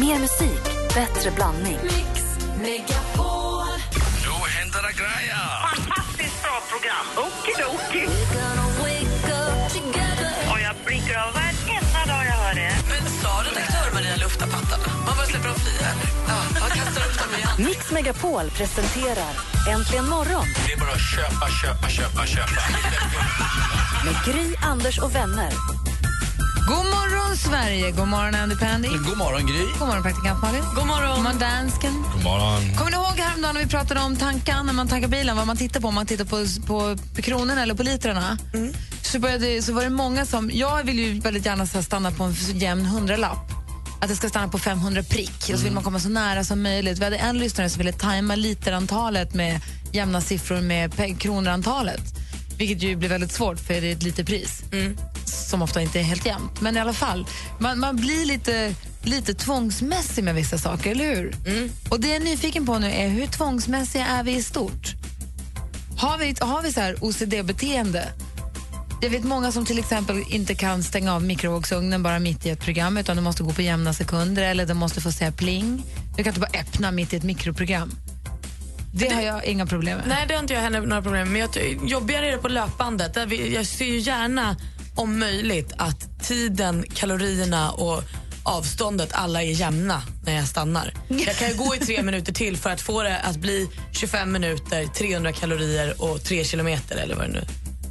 Mer musik, bättre blandning. Nu händer det grejer! Fantastiskt bra program. Okidoki. Och jag blir av varenda dag jag hör det. Men sa redaktör Maria lufta pattarna? Man bara släpper dem fria nu. Ja, jag kastar upp dem igen. Mix Megapol presenterar Äntligen morgon Det är bara att köpa, köpa, köpa, köpa. med Gry, Anders och vänner. God morgon, Sverige! God morgon, Andy Pandy. God morgon, Gry. God morgon, praktikant Malin. God morgon, God morgon dansken. God morgon. Kommer ni ihåg häromdagen när vi pratade om tankar när man tankar bilen, vad man tittar på, om man tittar på, på, på kronorna eller på litrarna? Så, började, så var det många som... Jag vill ju väldigt gärna stanna på en jämn hundralapp. Att det ska stanna på 500 prick och så vill man komma så nära som möjligt. Vi hade en lyssnare som ville tajma literantalet med jämna siffror med kronorantalet. Vilket ju blir väldigt svårt för det är ett litet pris som ofta inte är helt jämnt. Men i alla fall, man, man blir lite, lite tvångsmässig med vissa saker, eller hur? Och det jag är nyfiken på nu är hur tvångsmässiga är vi i stort? Har vi, har vi så här OCD-beteende? Jag vet många som till exempel inte kan stänga av mikrovågsugnen bara mitt i ett program utan det måste gå på jämna sekunder eller det måste få säga pling. Du kan inte bara öppna mitt i ett mikroprogram. Det, har jag inga problem med. Nej, det har inte jag heller några problem med. Men jag jobbigare är det på löpbandet. Där vi, jag ser ju gärna, om möjligt, att tiden, kalorierna och avståndet alla är jämna när jag stannar. Jag kan ju gå i tre minuter till för att få det att bli 25 minuter, 300 kalorier och 3 kilometer eller vad det nu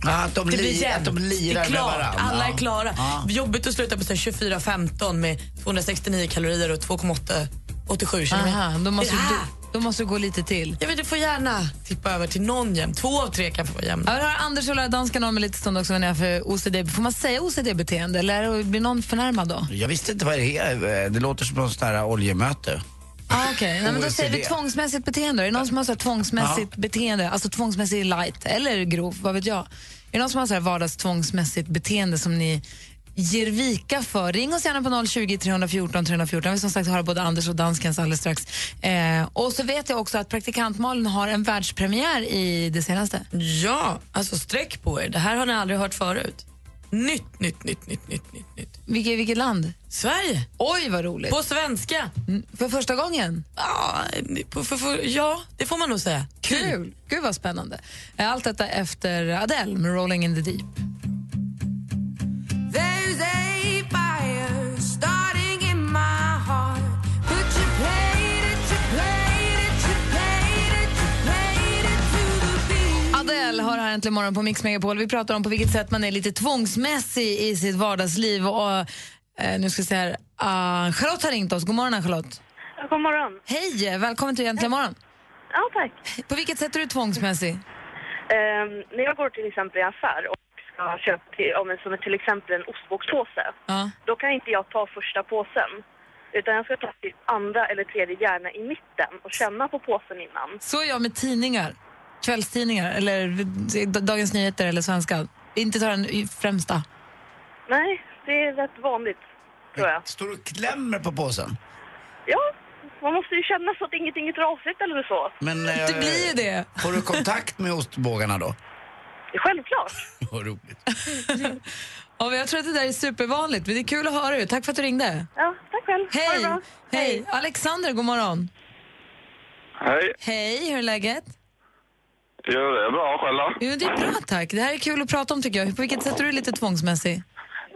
Ja, att de, Det blir jämnt. de lirar det är med klart. varandra. Alla är klara. Ja. Jobbigt att sluta på så här 24-15 med 269 kalorier och 2,87 kilometer. Aha, då, måste då måste du gå lite till. Jag vet, du får gärna tippa över till någon jämn. Två av tre kan få vara jämna. Jag vill höra Anders och lära dansken om en liten stund också vad ni har för OCD. Får man säga OCD-beteende eller blir någon förnärmad då? Jag visste inte vad det är. Det låter som något sånt här oljemöte. Ah, okay. Nej, men då säger vi tvångsmässigt beteende. Är det någon som har så här tvångsmässigt beteende, alltså tvångsmässigt light eller grov, vad vet jag? Är det någon som har så här vardagstvångsmässigt beteende som ni ger vika för? Ring oss gärna på 020 314 314. Vi som sagt har både Anders och danskens alldeles strax. Eh, och så vet jag också att praktikant Malin har en världspremiär i det senaste. Ja, alltså sträck på er. Det här har ni aldrig hört förut. Nytt, nytt, nytt, nytt, nytt, nytt, nytt. Vilket, vilket land? Sverige. Oj, vad roligt. På svenska. Mm, För första gången? Ja, på, för, för, ja, det får man nog säga. Kul! Gud vad spännande. Allt detta efter Adele med Rolling in the deep. Har här äntligen morgon på Mix Megapol. Vi pratar om på vilket sätt man är lite tvångsmässig i sitt vardagsliv. Och, eh, nu ska vi se här. Ah, Charlotte har ringt oss. God morgon, Charlotte. God morgon. Hej! Välkommen till Äntligen morgon. Ja, tack. På vilket sätt är du tvångsmässig? Ehm, när jag går till exempel i affär och ska köpa till, om en, som är till exempel en ostbågspåse, Ja. då kan inte jag ta första påsen. Utan jag ska ta till andra eller tredje gärna i mitten och känna på påsen innan. Så är jag med tidningar. Kvällstidningar eller Dagens Nyheter eller Svenska. Inte ta den främsta. Nej, det är rätt vanligt, tror jag. Står du och klämmer på påsen? Ja, man måste ju känna så att ingenting är trasigt eller så. Men, Det eh, blir ju det. Får du kontakt med ostbågarna då? Självklart. Vad roligt. Och jag tror att det där är supervanligt, men det är kul att höra det. Tack för att du ringde. Ja, tack själv. Hej! bra. Hej! Alexander, god morgon. Hej. Hej, hur är läget? Jo, det är bra själv då? Jo, det är bra tack. Det här är kul att prata om tycker jag. På vilket sätt är du lite tvångsmässig?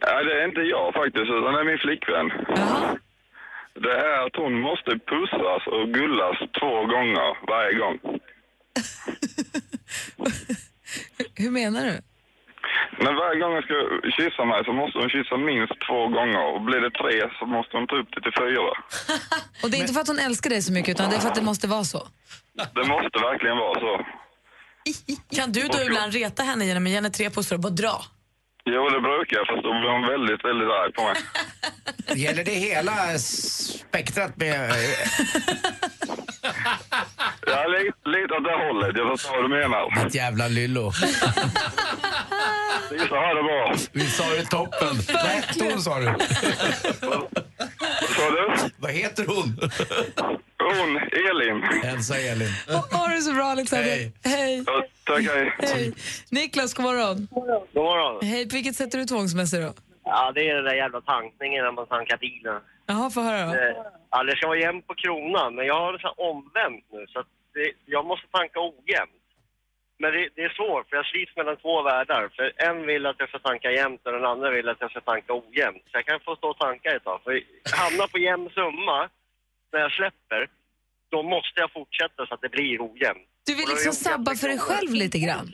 Ja, det är inte jag faktiskt, utan det är min flickvän. Jaha. Det är att hon måste pussas och gullas två gånger varje gång. Hur menar du? Men varje gång hon ska kyssa mig så måste hon kyssa minst två gånger. Och blir det tre så måste hon ta upp det till fyra. Och det är inte för att hon älskar dig så mycket utan det är för att det måste vara så. Det måste verkligen vara så. Kan du då ibland reta henne genom att ge henne tre pussar och bara dra? Jo, det brukar jag, fast då blir hon väldigt, väldigt arg på mig. Gäller det hela spektrat med... det hållet. Jag förstår vad du menar. Ett jävla lyllo. Vissa har det bra. Vi sa det toppen. Vad hette hon sa du? Så du? Vad heter hon? Hon, Elin. Hälsa Elin. Ha det så bra Alexander. Hej. Hej. Ja, tack, hej. Hej. Niklas, god morgon. God morgon. Hej, på vilket sätt är du tvångsmässig då? Ja, det är den där jävla tankningen när man tankar bilen. Jaha, få höra då. Eh, Ja, det ska vara jämnt på kronan, men jag har det så här omvänt nu så att det, jag måste tanka ojämnt. Men det, det är svårt, för jag slits mellan två världar. För en vill att jag ska tanka jämnt och den andra vill att jag ska tanka ojämnt. Så jag kan få stå och tanka ett tag. För hamna på jämn summa när jag släpper, då måste jag fortsätta så att det blir ojämnt. Du vill liksom sabba för dig själv lite grann.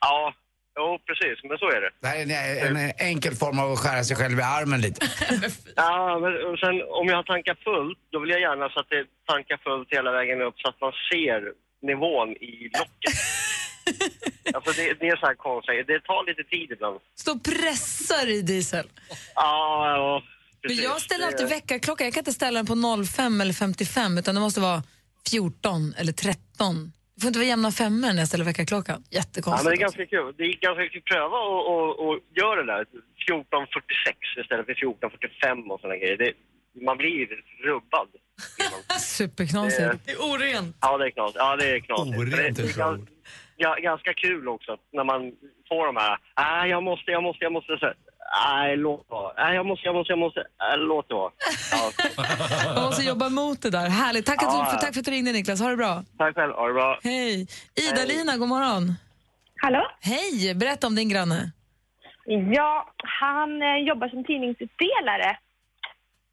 Ja, jo precis, men så är det. Det här är en, en enkel form av att skära sig själv i armen lite. Ja, men och sen om jag har tankat fullt, då vill jag gärna så att det tankar fullt hela vägen upp så att man ser nivån i locket. alltså det, det är så här konstigt, det tar lite tid ibland. Stå och pressar i diesel. Ja, ja Men precis. jag ställer alltid Det- väckarklockan. Jag kan inte ställa den på 05 eller 55 utan det måste vara 14 eller 13. Det får inte vara jämna femmor när jag ställer väckarklockan. Ja, Jättekonstigt. men det är ganska kul. Det är ganska kul. Pröva och, och, och göra det där. 14.46 istället för 14.45 och såna grejer. Det, man blir rubbad. Superknasigt. Det- Det är orent. Ja, det är knasigt. Ja, det är knasigt. Orent det, det är ja, ganska kul också när man får de här, nej jag måste, jag måste, jag måste, så, nej låt vara, nej jag måste, jag måste, jag måste, nej, låt det vara. Ja, Man måste jobba mot det där. Härligt. Tack, att Ja, för, tack för att du ringde Niklas. Ha det bra. tack själv, ha det bra. Hej. Ida-Lina, god morgon. Hallå? Hej. Berätta om din granne. Ja, han eh, jobbar som tidningsutdelare.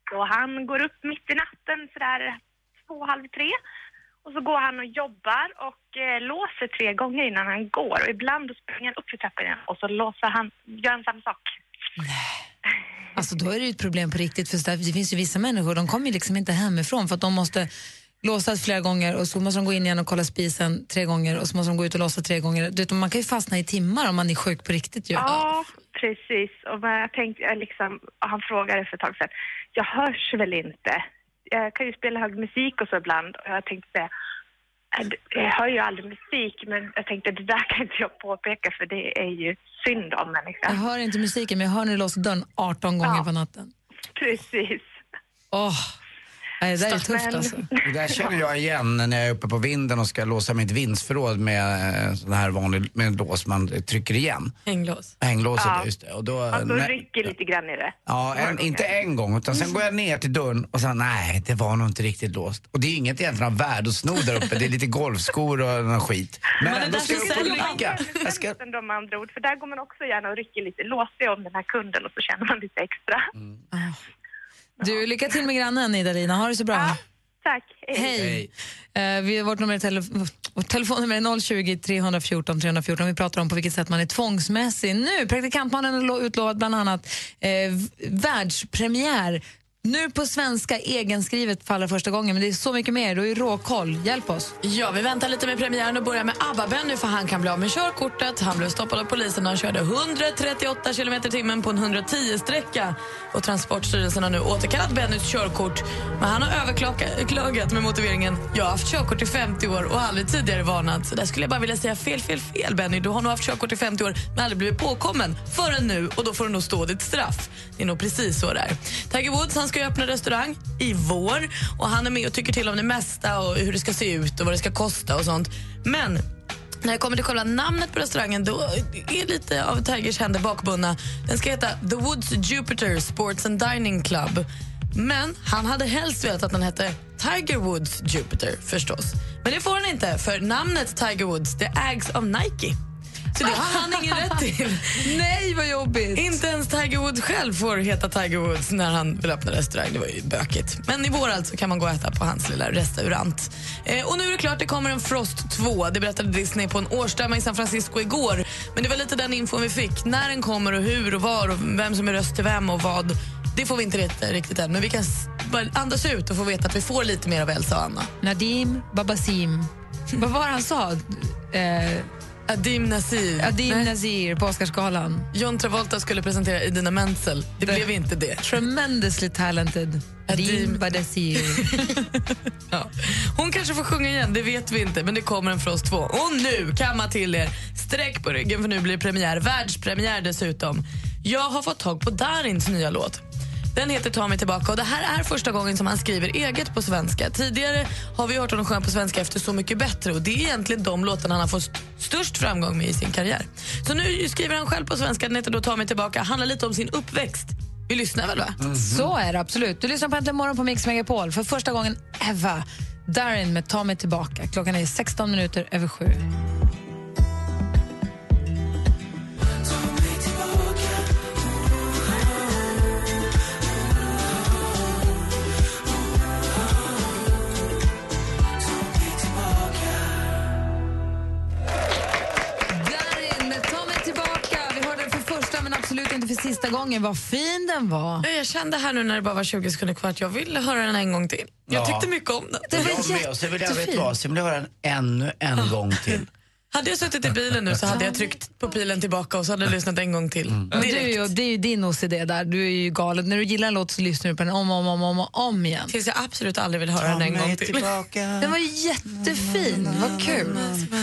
Så han går upp mitt i natten sådär två, halv tre. Och så går han och jobbar och eh, låser tre gånger innan han går. Och ibland springer han upp för trappan igen och så låser han, gör han samma sak. Nej. Alltså då är det ju ett problem på riktigt för det finns ju vissa människor, de kommer ju liksom inte hemifrån för att de måste låsa flera gånger och så måste de gå in igen och kolla spisen tre gånger och så måste de gå ut och låsa tre gånger. Du vet, man kan ju fastna i timmar om man är sjuk på riktigt ju. Ja, precis. Och vad jag tänkte, jag liksom, han frågade för ett tag sedan, jag hörs väl inte? Jag kan ju spela hög musik och så ibland och jag tänkte säga, jag hör ju aldrig musik men jag tänkte det där kan inte jag påpeka för det är ju synd om Jag människan. hör inte musiken men jag hör när du låser dörren 18 gånger Ja. på natten. Precis. Åh, Nej, det där är tufft alltså. Det där känner jag igen när jag är uppe på vinden och ska låsa mitt vindsförråd med eh, sån här vanlig med en lås man trycker igen. Hänglås. Hänglåset, Ja. just det. Och då, Alltså när- rycker lite grann i det. Ja, en, inte en gång, utan sen går jag ner till dörren och så nej, det var nog inte riktigt låst. Och det är inget egentligen av värde att sno där uppe, det är lite golfskor och någon skit. Men Men ändå ska jag upp och rycka. Jag ska... Med andra ord, för där går man också gärna och rycker lite. Låser om den här kunden och så känner man lite extra. Du, lycka till med grannen Ida-Lina. Ha det så bra. Tack. Hej. Eh, vi, vårt, nummer är tele, vårt telefonnummer är 020 314 314. Vi pratar om på vilket sätt man är tvångsmässig. Nu, praktikantmannen har lo- utlovat bland annat eh, världspremiär. Nu på svenska, egenskrivet för allra första gången. Men det är så mycket mer. Du har ju råkoll. Hjälp oss. Ja, vi väntar lite med premiären och börjar med ABBA-Benny för han kan bli av med körkortet. Han blev stoppad av polisen när han körde 138 km i timmen på en 110-sträcka. Och Transportstyrelsen har nu återkallat Bennys körkort. Men han har överklagat med motiveringen jag har haft körkort i 50 år och aldrig tidigare varnat. Så där skulle jag bara vilja säga fel, fel, fel Benny. Du har nog haft körkort i 50 år men aldrig blivit påkommen förrän nu och då får du nog stå ditt straff. Det är nog precis så det är. Tiger Woods han ska ju öppna restaurang i vår och han är med och tycker till om det mesta och hur det ska se ut och vad det ska kosta och sånt. Men när jag kommer till själva namnet på restaurangen då är lite av Tigers händer bakbundna. Den ska heta The Woods Jupiter Sports and Dining Club. Men han hade helst velat att den hette Tiger Woods Jupiter förstås. Men det får han inte för namnet Tiger Woods det ägs av Nike. Så det har han ingen rätt till. Nej, vad jobbigt. Inte ens Tiger Woods själv får heta Tiger Woods när han vill öppna restaurang. Det var ju bökigt. Men i vår alltså kan man gå och äta på hans lilla restaurant. Eh, och nu är det klart, det kommer en Frost 2. Det berättade Disney på en årsstämma i San Francisco igår. Men det var lite den infon vi fick. När den kommer och hur och var och vem som är röst till vem och vad. Det får vi inte riktigt, riktigt än. Men vi kan bara andas ut och få veta att vi får lite mer av Elsa och Anna. Nadim Babasim. Vad var han sa? Eh, Adim Nasir. Adim Nej. Nazir på Oscarsgalan. John Travolta skulle presentera Idina Menzel. Det, blev inte det. Tremendously talented. Adim Badazir. Ja. Hon kanske får sjunga igen, det vet vi inte, men det kommer en Frost 2. Och nu, kamma till er, sträck på ryggen för nu blir det premiär, världspremiär dessutom. Jag har fått tag på Darins nya låt. Den heter Ta mig tillbaka och det här är första gången som han skriver eget på svenska. Tidigare har vi hört honom sjunga på svenska efter Så mycket bättre och det är egentligen de låtarna han har fått störst framgång med i sin karriär. Så nu skriver han själv på svenska, den heter då Ta mig tillbaka, handlar lite om sin uppväxt Vi lyssnar väl, va? Mm-hmm. Så är det absolut. Du lyssnar på Äntligen morgon på Mix Megapol för första gången ever. Darin med Ta mig tillbaka. Klockan är 16 minuter över sju. Sista gången. Vad fin den var. Jag kände här nu när det bara var 20 sekunder kvar att jag ville höra den en gång till. Jag Ja. tyckte mycket om den. Det var jag med. Och så vill jag, vet jättefin. vad, så vill jag höra den ännu en gång till. Hade jag suttit i bilen nu så hade jag tryckt på pilen tillbaka och så hade jag lyssnat en gång till. Men du, är Direkt. ju- det är ju din OCD där. Du är ju galen. När du gillar en låt så lyssnar du på den om och om, om, om, och om igen. Tills jag absolut aldrig vill höra den en gång till. Den var ju jättefin. Vad kul.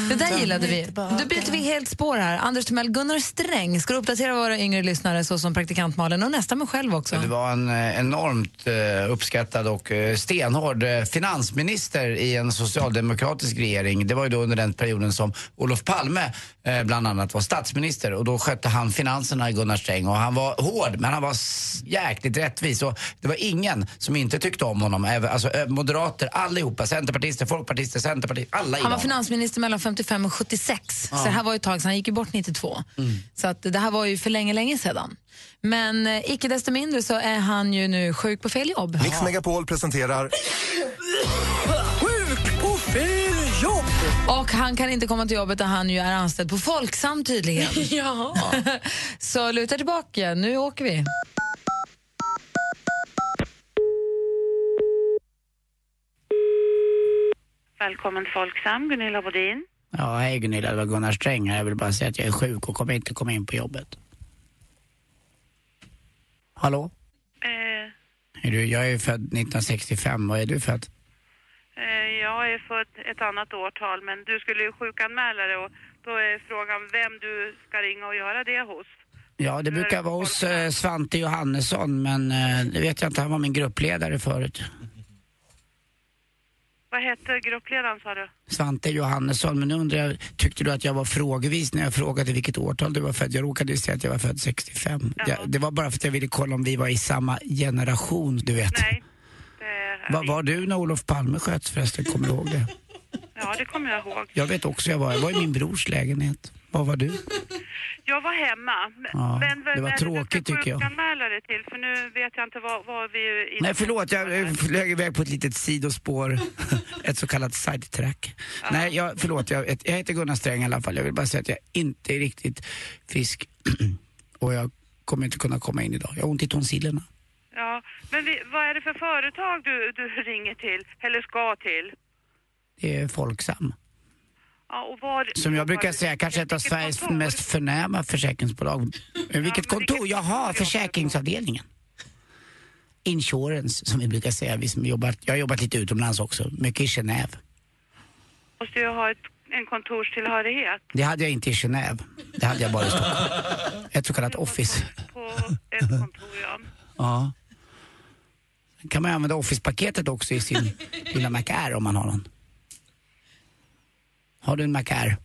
Det där gillade vi. Då byter vi helt spår här. Anders Timell, Gunnar Sträng ska du uppdatera våra yngre lyssnare så som praktikant Malin och nästan mig själv också. Det var en eh, enormt eh, uppskattad och eh, stenhård finansminister i en socialdemokratisk regering. Det var ju då under den perioden som Olof Palme eh, bland annat var statsminister och då skötte han finanserna i Gunnar Sträng och han var hård men han var jäkligt rättvis och det var ingen som inte tyckte om honom. Även- Alltså eh, moderater allihopa, centerpartister, folkpartister, centerpartister, alla Han var finansminister mellan 55 och 76. Så det här var ju ett tag sedan. Han gick ju bort 92. Så att det här var ju för länge, länge sedan. Men eh, icke desto mindre så är han ju nu sjuk på fel jobb. Mix Megapol presenterar Och han kan inte komma till jobbet där han ju är anställd på Folksam tydligen. Ja. så luta tillbaka, nu åker vi. Välkommen till Folksam, Gunilla Bodin. Ja, hej Gunilla, det var Gunnar Sträng här. Jag vill bara säga att jag är sjuk och kommer inte komma in på jobbet. Hallå? Eh, Är du, jag är född 1965, vad är du född? Är född ett annat årtal, men du skulle ju sjukanmäla dig och då är frågan vem du ska ringa och göra det hos. Ja, det brukar vara hos eh, Svante Johannesson, men eh, det vet jag inte, han var min gruppledare förut. Vad hette gruppledaren sa du? Svante Johannesson, men nu undrar jag, tyckte du att jag var frågevis när jag frågade vilket årtal du var född? Jag råkade ju säga att jag var född 65. Ja. Jag, det var bara för att jag ville kolla om vi var i samma generation, du vet. Nej. Vi. var du när Olof Palme sköts förresten, kommer du ihåg det? Ja, det kommer jag ihåg. Jag vet också jag var, jag var i min brors lägenhet. Vad var du? Jag var hemma. Men- Ja, men vad det var tråkigt, tycker jag. sjukanmäla dig till? För nu vet jag inte vad, vad vi... Nej förlåt, jag flög iväg på ett litet sidospår. ett så kallat sidetrack. Nej, jag, förlåt, jag, jag heter Gunnar Sträng i alla fall. Jag vill bara säga att jag inte är riktigt frisk. och jag kommer inte kunna komma in idag. Jag har ont i tonsillerna. Ja, men vi, vad är det för företag du, du ringer till? Eller ska till? Det är Folksam. Ja, och var, Som jag brukar säga, kanske ett av Sveriges kontor? mest förnäma försäkringsbolag. Vilket men kontor? Jaha, försäkringsavdelningen. Insurance, som vi brukar säga. Vi som jobbat, jag har jobbat lite utomlands också, mycket i Genève. måste ju ha ett, en kontorstillhörighet Det hade jag inte i Genève. Det hade jag bara i Stockholm. Ett så kallat office. på ett kontor, ja. Ja. Kan man använda Office-paketet också i sin lilla Mac om man har någon. Har du en Mac Air?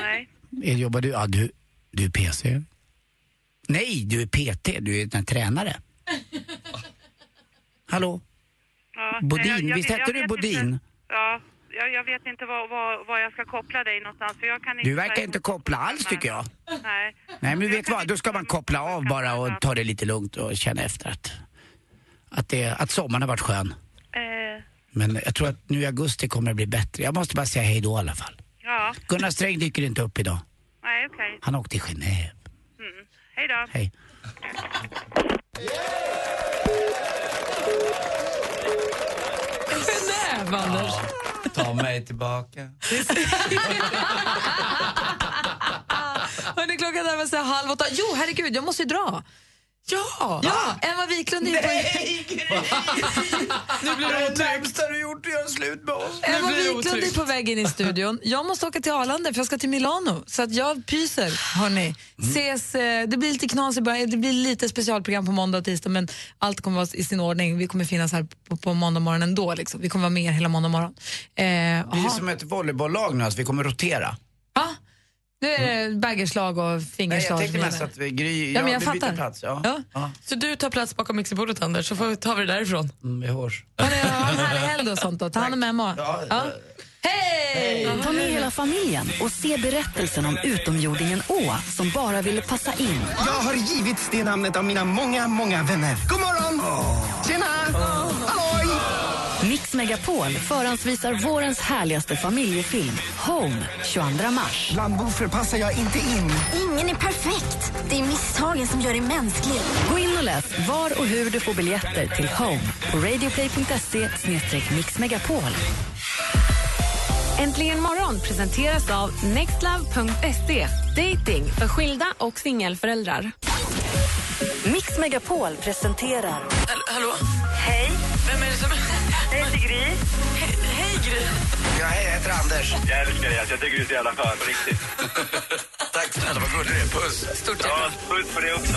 Nej. Eh, Jobbar du? Ja, du, du är PC. Nej, du är PT. Du är en tränare. Hallå? Ja, Bodin, nej, jag- visst jag- hette jag du Bodin? Inte, ja, jag, jag vet inte var, var, var jag ska koppla dig någonstans. För jag kan inte Du verkar inte koppla alls tycker jag. Nej. Nej men du Jag vet vad, då ska man koppla av bara och ta det lite lugnt och känna efter att, att, det, att sommaren har varit skön. Eh, Men jag tror att nu i augusti kommer det bli bättre. Jag måste bara säga hej då i alla fall. ja, Gunnar Sträng dyker inte upp idag. nej okej. Han åkte till Genève. Mm. Hej då. Hej. Genève, Anders. Ta mig tillbaka. Hörrni, klockan närmar sig halv åtta. Jo, herregud, jag måste ju dra. Ja! Ja, Emma Wiklund är ju på... Nu blir det otryggt. du gjort att göra slut med oss. Emma det Wiklund är på väg in i studion. Jag måste åka till Arlanda för jag ska till Milano. Så att jag pyser, hörni. Ses, eh, det blir lite knas i början, det blir lite specialprogram på måndag och tisdag men allt kommer vara i sin ordning. Vi kommer finnas här på, på måndag morgon ändå. Liksom. Vi kommer vara med hela måndag morgon. Eh, Vi är aha. som ett volleybolllag nu, alltså vi kommer rotera. Nu är det baggerslag och Nej, fingerslag. jag tänkte mest att vi Gry, Ja, men jag vi byter fattar. plats. Ja. Ja. Ja. Så du tar plats bakom mixerbordet Anders, så får vi, tar vi det därifrån. Mm, vi hörs. Ha en härlig helg och sånt då. Ta hand om Emma. Ja, Ja. Hej! Ta med hela familjen och se berättelsen om utomjordingen Å som bara ville passa in. Jag har givits det namnet av mina många, många vänner. God morgon! Tjena! Halloj! Mix Megapol förhandsvisar vårens härligaste familjefilm Home 22 mars. Bland passar jag inte in. Ingen är perfekt. Det är misstagen som gör dig mänsklig. Gå in och läs var och hur du får biljetter till Home på radioplay.se mixmegapol. Äntligen morgon presenteras av nextlove.se. Dating för skilda och singelföräldrar. Mix Megapol presenterar Hall- hallå? Gry. Hej, hej Gry. Ja, hej, jag heter Anders. Jag älskar dig, alltså, jag tycker du är så jävla skön, på riktigt. Tack snälla, vad gullig du är. Puss. Stort tack. Ja, puss på dig också.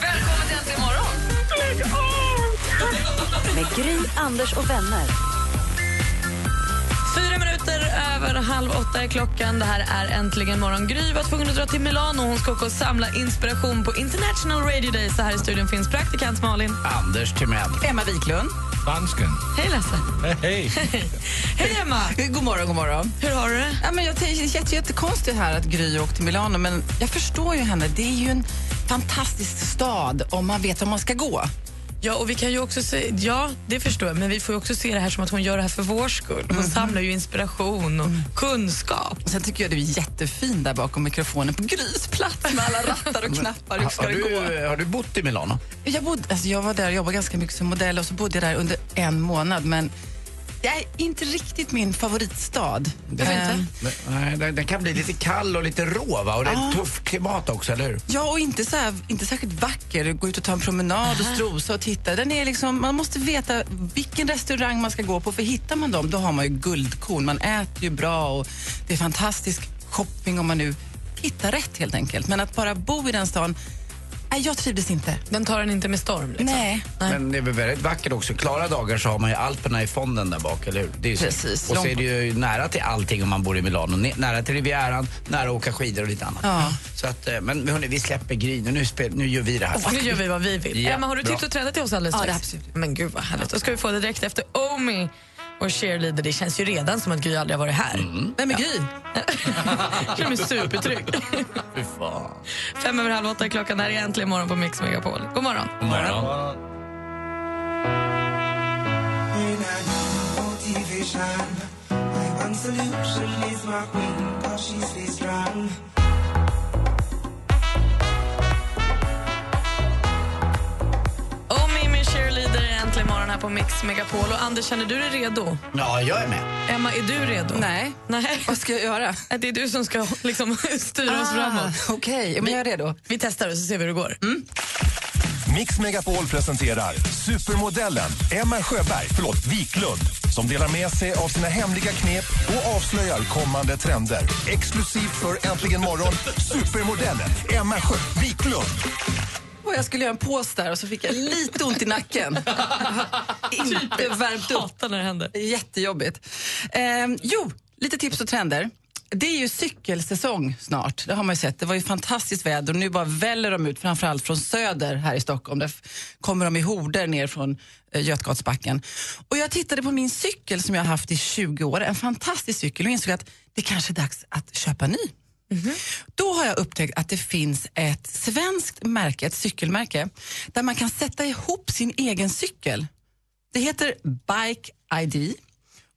Välkommen till Äntligen morgon. med Gry, Anders och vänner. Fyra minuter över halv åtta är klockan. Det här är Äntligen morgon. Gry var tvungen att dra till Milano. Hon ska åka och samla inspiration på International Radio Day. Så här i studion finns praktikant Malin. Anders Timell. Emma Wiklund. Dansken. Hej Lasse. Hej. Hej Emma. God morgon, god morgon. Hur har du det? Ja, men jag det är jätte, jättekonstigt här att Gry åkte till Milano, men jag förstår ju henne. Det är ju en fantastisk stad om man vet var man ska gå. Ja, och vi kan ju också se, ja, det förstår jag, men vi får också se det här som att hon gör det här för vår skull. Hon samlar ju inspiration och kunskap. Och sen tycker jag du är jättefin där bakom mikrofonen på Grys plats med alla rattar och knappar. Hur ska Har det gå? du, har du bott i Milano? Jag, bodde, alltså jag var där och jobbade ganska mycket som modell och så bodde jag där under en månad. Men det är inte riktigt min favoritstad. Eh, Nej, den, den kan bli lite kall och lite rå, va? Och det är ett tufft klimat också, eller hur? Ja, och inte, så här, inte särskilt vacker. Gå ut och ta en promenad och strosa och titta. Den är liksom, man måste veta vilken restaurang man ska gå på, för hittar man dem då har man ju guldkorn. Man äter ju bra och det är fantastisk shopping om man nu hittar rätt helt enkelt. Men att bara bo i den stan, nej, jag trivdes inte. Den tar den inte med storm. Liksom. Nej. Men det är väl väldigt vackert också. Klara dagar så har man ju Alperna i fonden där bak, eller hur? Det är ju så. Precis. Och så är det ju nära till allting om man bor i Milano. Nära till Rivieran, nära att åka skidor och lite annat. Ja. Så att, eh, men hörni, vi släpper Gry nu. Nu, spel, nu gör vi det här. Nu gör vi vad vi vill. Ja, Emma, har du tips och trender till oss alldeles Ja, strax? det absolut. Men gud vad härligt. Då ska vi få det direkt efter Omi och Cheerleader. Det känns ju redan som att Gry aldrig har varit här. Vem är Gry? Jag känner mig supertrygg. Fem över halv åtta är klockan. Det här är äntligen morgon på Mix Megapol. God morgon. God morgon. Omi på Mix Megapol. Och Anders, känner du dig redo? Ja, jag är med. Emma, är du redo? Nej. Nej. Vad ska jag göra? Det är du som ska liksom, styra oss framåt. Ah, Okej, men jag är redo. Vi testar och så ser vi hur det går. Mix Megapol presenterar supermodellen Emma Sjöberg, förlåt, Wiklund som delar med sig av sina hemliga knep och avslöjar kommande trender. Exklusivt för Äntligen morgon, supermodellen Emma Sjö Wiklund. Och jag skulle göra en pås där och så fick jag lite ont i nacken. Inte värmt upp. Hatar när det händer. Jättejobbigt. Eh, jo, lite tips och trender. Det är ju cykelsäsong snart. Det har man ju sett. Det var ju fantastiskt väder och nu bara väller de ut, framförallt från söder här i Stockholm. Där kommer de i horder ner från eh, Götgatsbacken. Och jag tittade på min cykel som jag har haft i 20 år, en fantastisk cykel och insåg att det kanske är dags att köpa ny. Mhm. Då har jag upptäckt att det finns ett svenskt märke, ett cykelmärke, där man kan sätta ihop sin egen cykel. Det heter Bike ID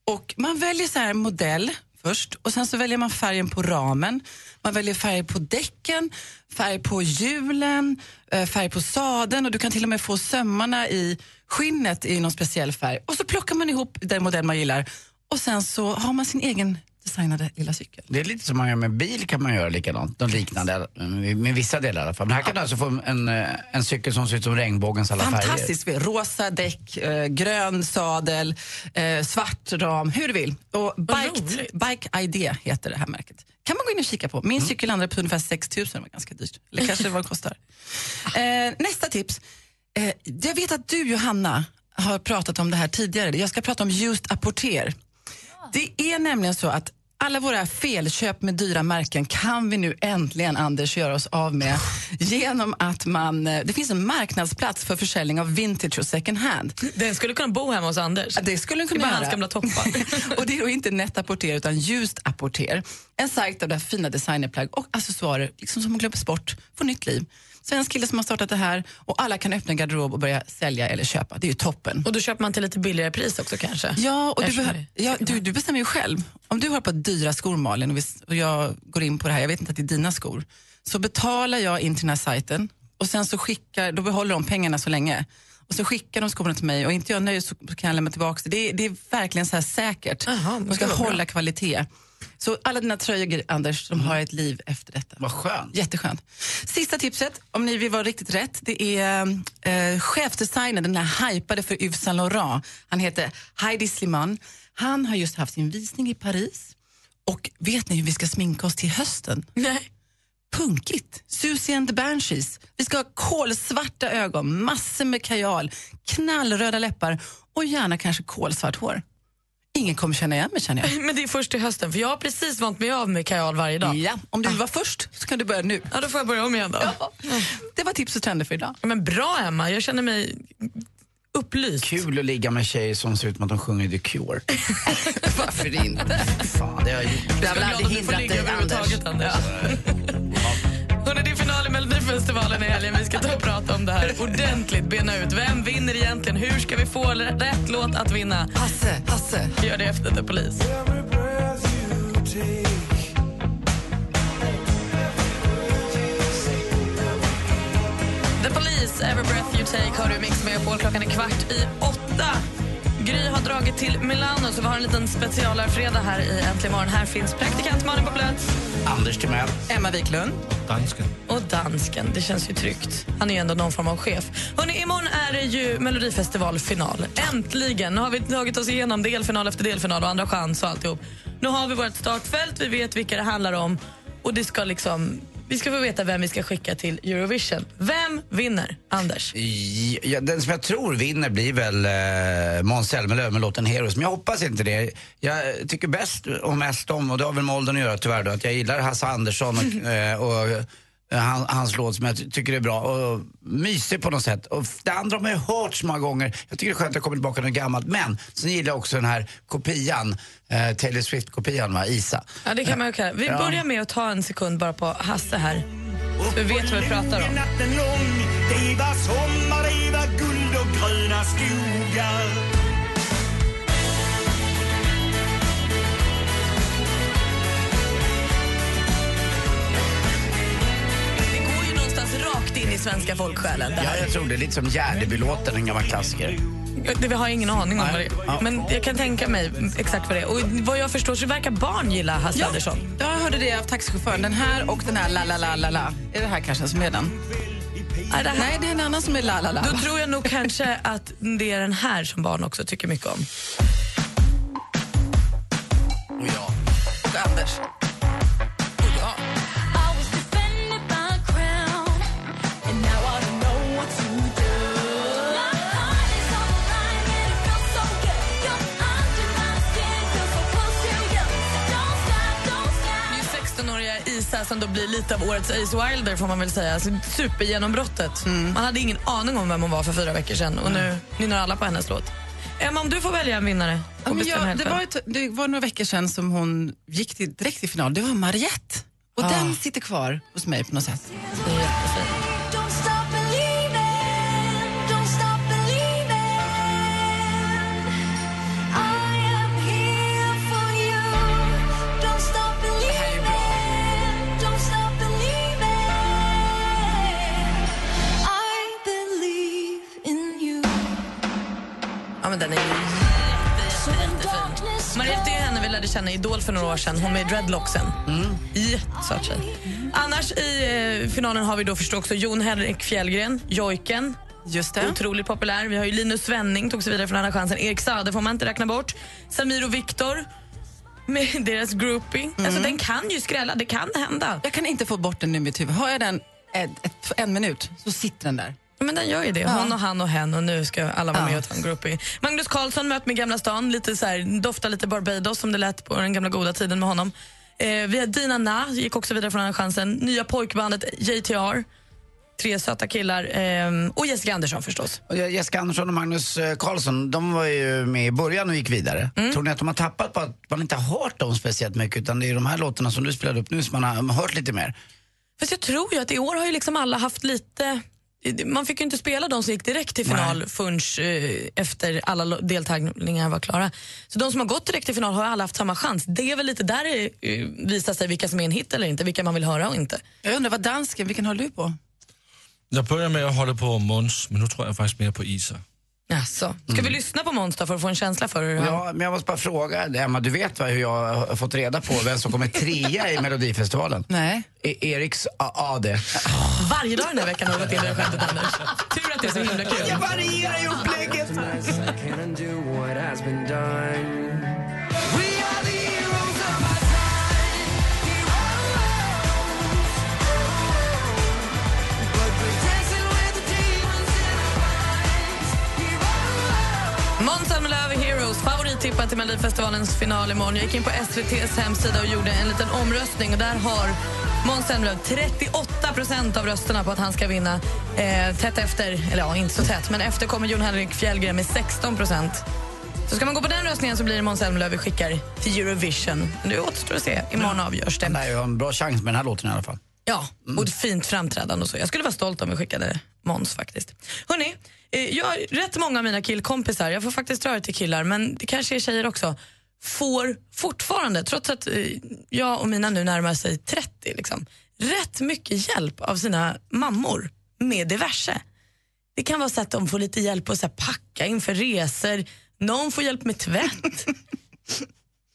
och man väljer så här modell först och sen så väljer man färgen på ramen, man väljer färg på däcken, färg på hjulen, eh, färg på sadeln och du kan till och med få sömmarna i skinnet i någon speciell färg. Och så plockar man ihop den modell man gillar och sen så har man sin egen designade lilla cykel. Det är lite som man gör med bil kan man göra likadant, något liknande, med, vissa delar i alla fall. Men här kan du alltså få en, eh, en cykel som ser ut som regnbågens alla färger. Fantastiskt. Rosa däck, eh, grön sadel, eh, svart ram, hur du vill. Och Bike, Bike ID heter det här märket. kan man gå in och kika på. Min Mm. cykel landade på ungefär 6 000, det var ganska dyrt. Eller kanske vad det kostar. Nästa tips. Jag vet att du Johanna har pratat om det här tidigare. Jag ska prata om just apporter. Det är nämligen så att Alla våra felköp med dyra märken kan vi nu äntligen, Anders, göra oss av med genom att man... eh, Det finns en marknadsplats för försäljning av vintage och second hand. Den skulle kunna bo hemma hos Anders. Det skulle den Det är kunna bara göra. hans gamla toppar. och det är då inte Net-apporter utan Ljust apporter. En sajt där fina designerplagg och accessoarer liksom som glömts bort får nytt liv. Svensk kille som har startat det här och alla kan öppna garderob och börja sälja eller köpa. Det är ju toppen. Och då köper man till lite billigare pris också kanske? Ja, och du, det- ja, du, du bestämmer ju själv. Om du har på dyra skor Malin och, vi, och jag går in på det här, jag vet inte att det är dina skor, så betalar jag in till den här sajten och sen så skickar, då behåller de pengarna så länge. Och så skickar de skorna till mig och inte jag nöjd så kan jag lämna tillbaka det. Det är, det är verkligen så här säkert. men de ska var bra. hålla kvalitet. Så alla dina tröjor, Anders, de har ett liv efter detta. Vad skönt. Jätteskönt. Sista tipset, om ni vill vara riktigt rätt, det är eh, chefsdesignern, den här hypade för Yves Saint Laurent. Han heter Heidi Sliman. Han har just haft sin visning i Paris. Och vet ni hur vi ska sminka oss till hösten? Nej. Punkigt. Susie and the Banshees. Vi ska ha kolsvarta ögon, massor med kajal, knallröda läppar och gärna kanske kolsvart hår. Ingen kommer känna igen mig känner jag. Men det är först till hösten, för jag har precis vant mig av med kajal varje dag. Ja, om du vill vara först så kan du börja nu. Ja, då får jag börja om igen då. Ja. Det var tips och trender för idag. Ja, Men bra Emma, jag känner mig upplyst. Kul att ligga med tjejer som ser ut som att de sjunger The Cure. Varför inte? Fan, det har jag gjort. Det har väl Jag är glad aldrig att du får hindrat ligga dig, överhuvudtaget, Anders. Anders. Hörrni, det är final i Melodifestivalen i helgen. Vi ska ta och prata om det här ordentligt, bena ut. Vem vinner egentligen? Hur ska vi få rätt låt att vinna? Hasse, Hasse. Gör det efter The Police. The Police, Every Breath You Take har du mix med på. Klockan är kvart i åtta. Dragit till Milano så vi har en liten specialare-fredag här i Äntligen morgon. Här finns praktikant Malin på plats. Anders Timell. Emma Wiklund. Dansken. Och dansken, det känns ju tryggt. Han är ju ändå någon form av chef. Hörrni, imorgon är det ju Melodifestivalfinal. Äntligen! Nu har vi tagit oss igenom delfinal efter delfinal och andra chans och alltihop. Nu har vi vårt startfält, vi vet vilka det handlar om och det ska liksom... Vi ska få veta vem vi ska skicka till Eurovision. Vem vinner? Anders? Ja, den som jag tror vinner blir väl eh, Måns Zelmerlöw med låten Heroes. Men jag hoppas inte det. Jag tycker bäst och mest om, och det har väl med åldern att göra tyvärr då, att jag gillar Hasse Andersson och, eh, och eh, han, hans låt som jag ty- tycker är bra och mysig på något sätt. Och det andra har ju hört så många gånger. Jag tycker det är skönt att komma tillbaka till något gammalt. Men sen gillar jag också den här kopian, eh, Taylor Swift-kopian va, Isa. Ja, det kan man ju kalla. Vi Ja. börjar med att ta en sekund bara på Hasse här. Så vi vet vad vi pratar om. Det var sommar, det var guld och gröna skogar rakt in i svenska folksjälen. Ja, jag tror det är lite som Gärdebylåten, en gammal klassiker. Det, vi har ingen aning om vad det Ja. är. Men jag kan tänka mig exakt vad det är. Och vad jag förstår så verkar barn gilla Hasse Ja, Andersson. jag hörde det av taxichauffören. Den här och den här la la la la la. Är det här kanske som är den? Nej, det här, Nej, det är en annan som är la la la. Då tror jag nog kanske att det är den här som barn också tycker mycket om. Och Anders. 18-åriga Isa som då blir lite av årets Ace Wilder, får man väl säga. Alltså, supergenombrottet. Mm. Man hade ingen aning om vem hon var för fyra veckor sedan och mm. nu nynnar alla på hennes låt. Emma, om du får välja en vinnare och bestämma ja, det, var ett, det var några veckor sedan som hon gick till, direkt till final. Det var Mariette. Och ah. den sitter kvar hos mig på något sätt. Jättefin. Den är jättefin. Mariette är henne vi lärde känna i Idol för några år sedan. Hon med dreadlocksen. Jättesöt tjej. Annars i eh, finalen har vi då förstås också Jon Henrik Fjällgren, Jojken. Just det. Otroligt populär. Vi har ju Linus Svenning, tog sig vidare från Andra chansen. Erik Saade får man inte räkna bort. Samir och Viktor med deras groupie. Alltså den kan ju skrälla, det kan hända. Jag kan inte få bort den nu i mitt huvud. Har jag den ett, ett, en minut så sitter den där. Men den gör ju det. Hon och han och hen och nu ska alla vara med och ta en groupie. Magnus Carlsson möt med Gamla stan, lite så här, doftar lite Barbados som det lät på den gamla goda tiden med honom. Eh, vi har Dina Na, gick också vidare från den här chansen. Nya pojkbandet JTR. Tre söta killar. Eh, och Jessica Andersson förstås. Och Jessica Andersson och Magnus eh, Carlsson, de var ju med i början och gick vidare. Mm. Tror ni att de har tappat på att man inte har hört dem speciellt mycket utan det är de här låtarna som du spelade upp nu som man har hört lite mer? Fast jag tror ju att i år har ju liksom alla haft lite... Man fick ju inte spela de som gick direkt till final förrän eh, efter alla deltävlingar var klara. Så de som har gått direkt till final har alla haft samma chans. Det är väl lite där det eh, visar sig vilka som är en hit eller inte, vilka man vill höra och inte. Jag undrar vad dansken, vilken håller du på? Jag börjar med att hålla på Måns, men nu tror jag faktiskt mer på Isa. Jaså. Ska vi lyssna på Måns för att få en känsla för hur han... Ja, men jag måste bara fråga, Emma, du vet va, hur jag har fått reda på vem som kommer trea i Melodifestivalen? Nej. E- Eriks A- AD. Varje dag den här veckan har du varit inne i det skämtet Anders. Tur att det är så himla kul. Jag varierar ju upplägget! Måns Zelmerlöw, Heroes, favorittippad till Melodifestivalens final imorgon. Jag gick in på SVTs hemsida och gjorde en liten omröstning och där har Måns Zelmerlöw 38 procent av rösterna på att han ska vinna. Eh, tätt efter, eller ja, inte så tätt, men efter kommer Jon Henrik Fjällgren med 16 procent. Så ska man gå på den röstningen så blir det Måns Zelmerlöw vi skickar till Eurovision. Det återstår att se. Imorgon avgörs det. Han lär ju ha en bra chans med den här låten i alla fall. Ja, och ett fint framträdande och så. Jag skulle vara stolt om vi skickade Måns faktiskt. Hörrni, Eh, jag har rätt många av mina killkompisar, jag får faktiskt dra det till killar, men det kanske är tjejer också, får fortfarande, trots att eh, jag och mina nu närmar sig 30, liksom, rätt mycket hjälp av sina mammor med diverse. Det kan vara så att de får lite hjälp att så här, packa inför resor, någon får hjälp med tvätt.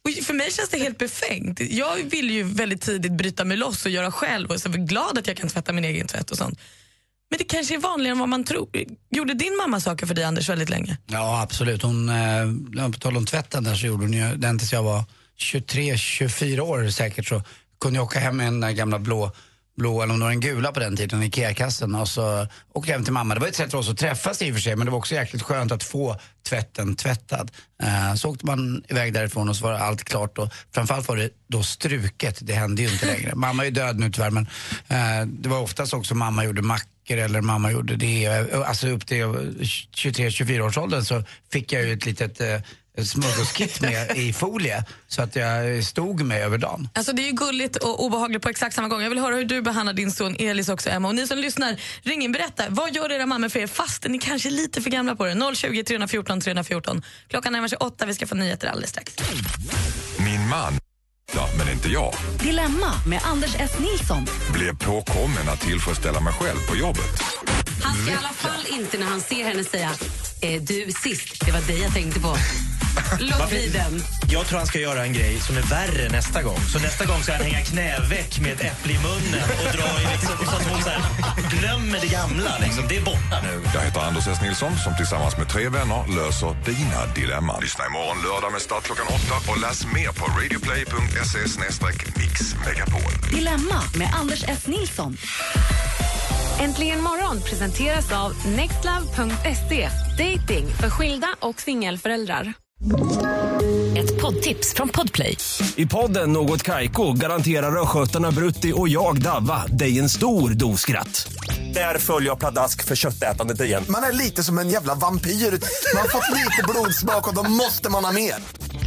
Och för mig känns det helt befängt. Jag vill ju väldigt tidigt bryta mig loss och göra själv och så är glad att jag kan tvätta min egen tvätt och sånt. Men det kanske är vanligare än vad man tror. Gjorde din mamma saker för dig Anders väldigt länge? Ja, absolut. Hon, eh, på tal om tvätten där så gjorde hon ju den tills jag var 23-24 år säkert så kunde jag åka hem med den där gamla blå blå eller om det var den gula på den tiden, IKEA-kassen och så åkte jag hem till mamma. Det var ett sätt för oss att träffas i och för sig men det var också jäkligt skönt att få tvätten tvättad. Eh, så åkte man iväg därifrån och så var allt klart och framförallt var det då struket, det hände ju inte längre. mamma är ju död nu tyvärr men eh, det var oftast också mamma gjorde mackor eller mamma gjorde det. Alltså upp till 23-24 års åldern så fick jag ju ett litet eh, smörgåskit med i folie så att jag stod med över dagen. Alltså det är ju gulligt och obehagligt på exakt samma gång. Jag vill höra hur du behandlar din son Elis också Emma. Och ni som lyssnar, ring in berätta. Vad gör era mammor för er fast ni kanske är lite för gamla på det? 020 314 314. Klockan närmar sig åtta, vi ska få nyheter alldeles strax. Min man, ja, men inte jag, Dilemma med Anders S. Nilsson. blev påkommen att tillfredsställa mig själv på jobbet. Han ska i alla fall inte när han ser henne säga eh, du sist, det var dig jag tänkte på. Låt bli den. Jag tror han ska göra en grej som är värre nästa gång. Så nästa gång ska han hänga knäveck med ett äpple i munnen och dra i liksom, så att hon så här, glömmer det gamla. Liksom. Det är borta nu. Jag heter Anders S. Nilsson som tillsammans med tre vänner löser dina dilemman. Lyssna imorgon lördag med start klockan åtta och läs mer på radioplay.se mixmegapol. Dilemma med Anders S. Nilsson. Äntligen morgon presenteras av nextlove.se. Dating för skilda och singelföräldrar. Ett poddtips från Podplay. I podden Något Kaiko garanterar östgötarna Brutti och jag, Davva, dig en stor dos skratt. Där följer jag pladask för köttätandet igen. Man är lite som en jävla vampyr. Man har fått lite blodsmak och då måste man ha mer.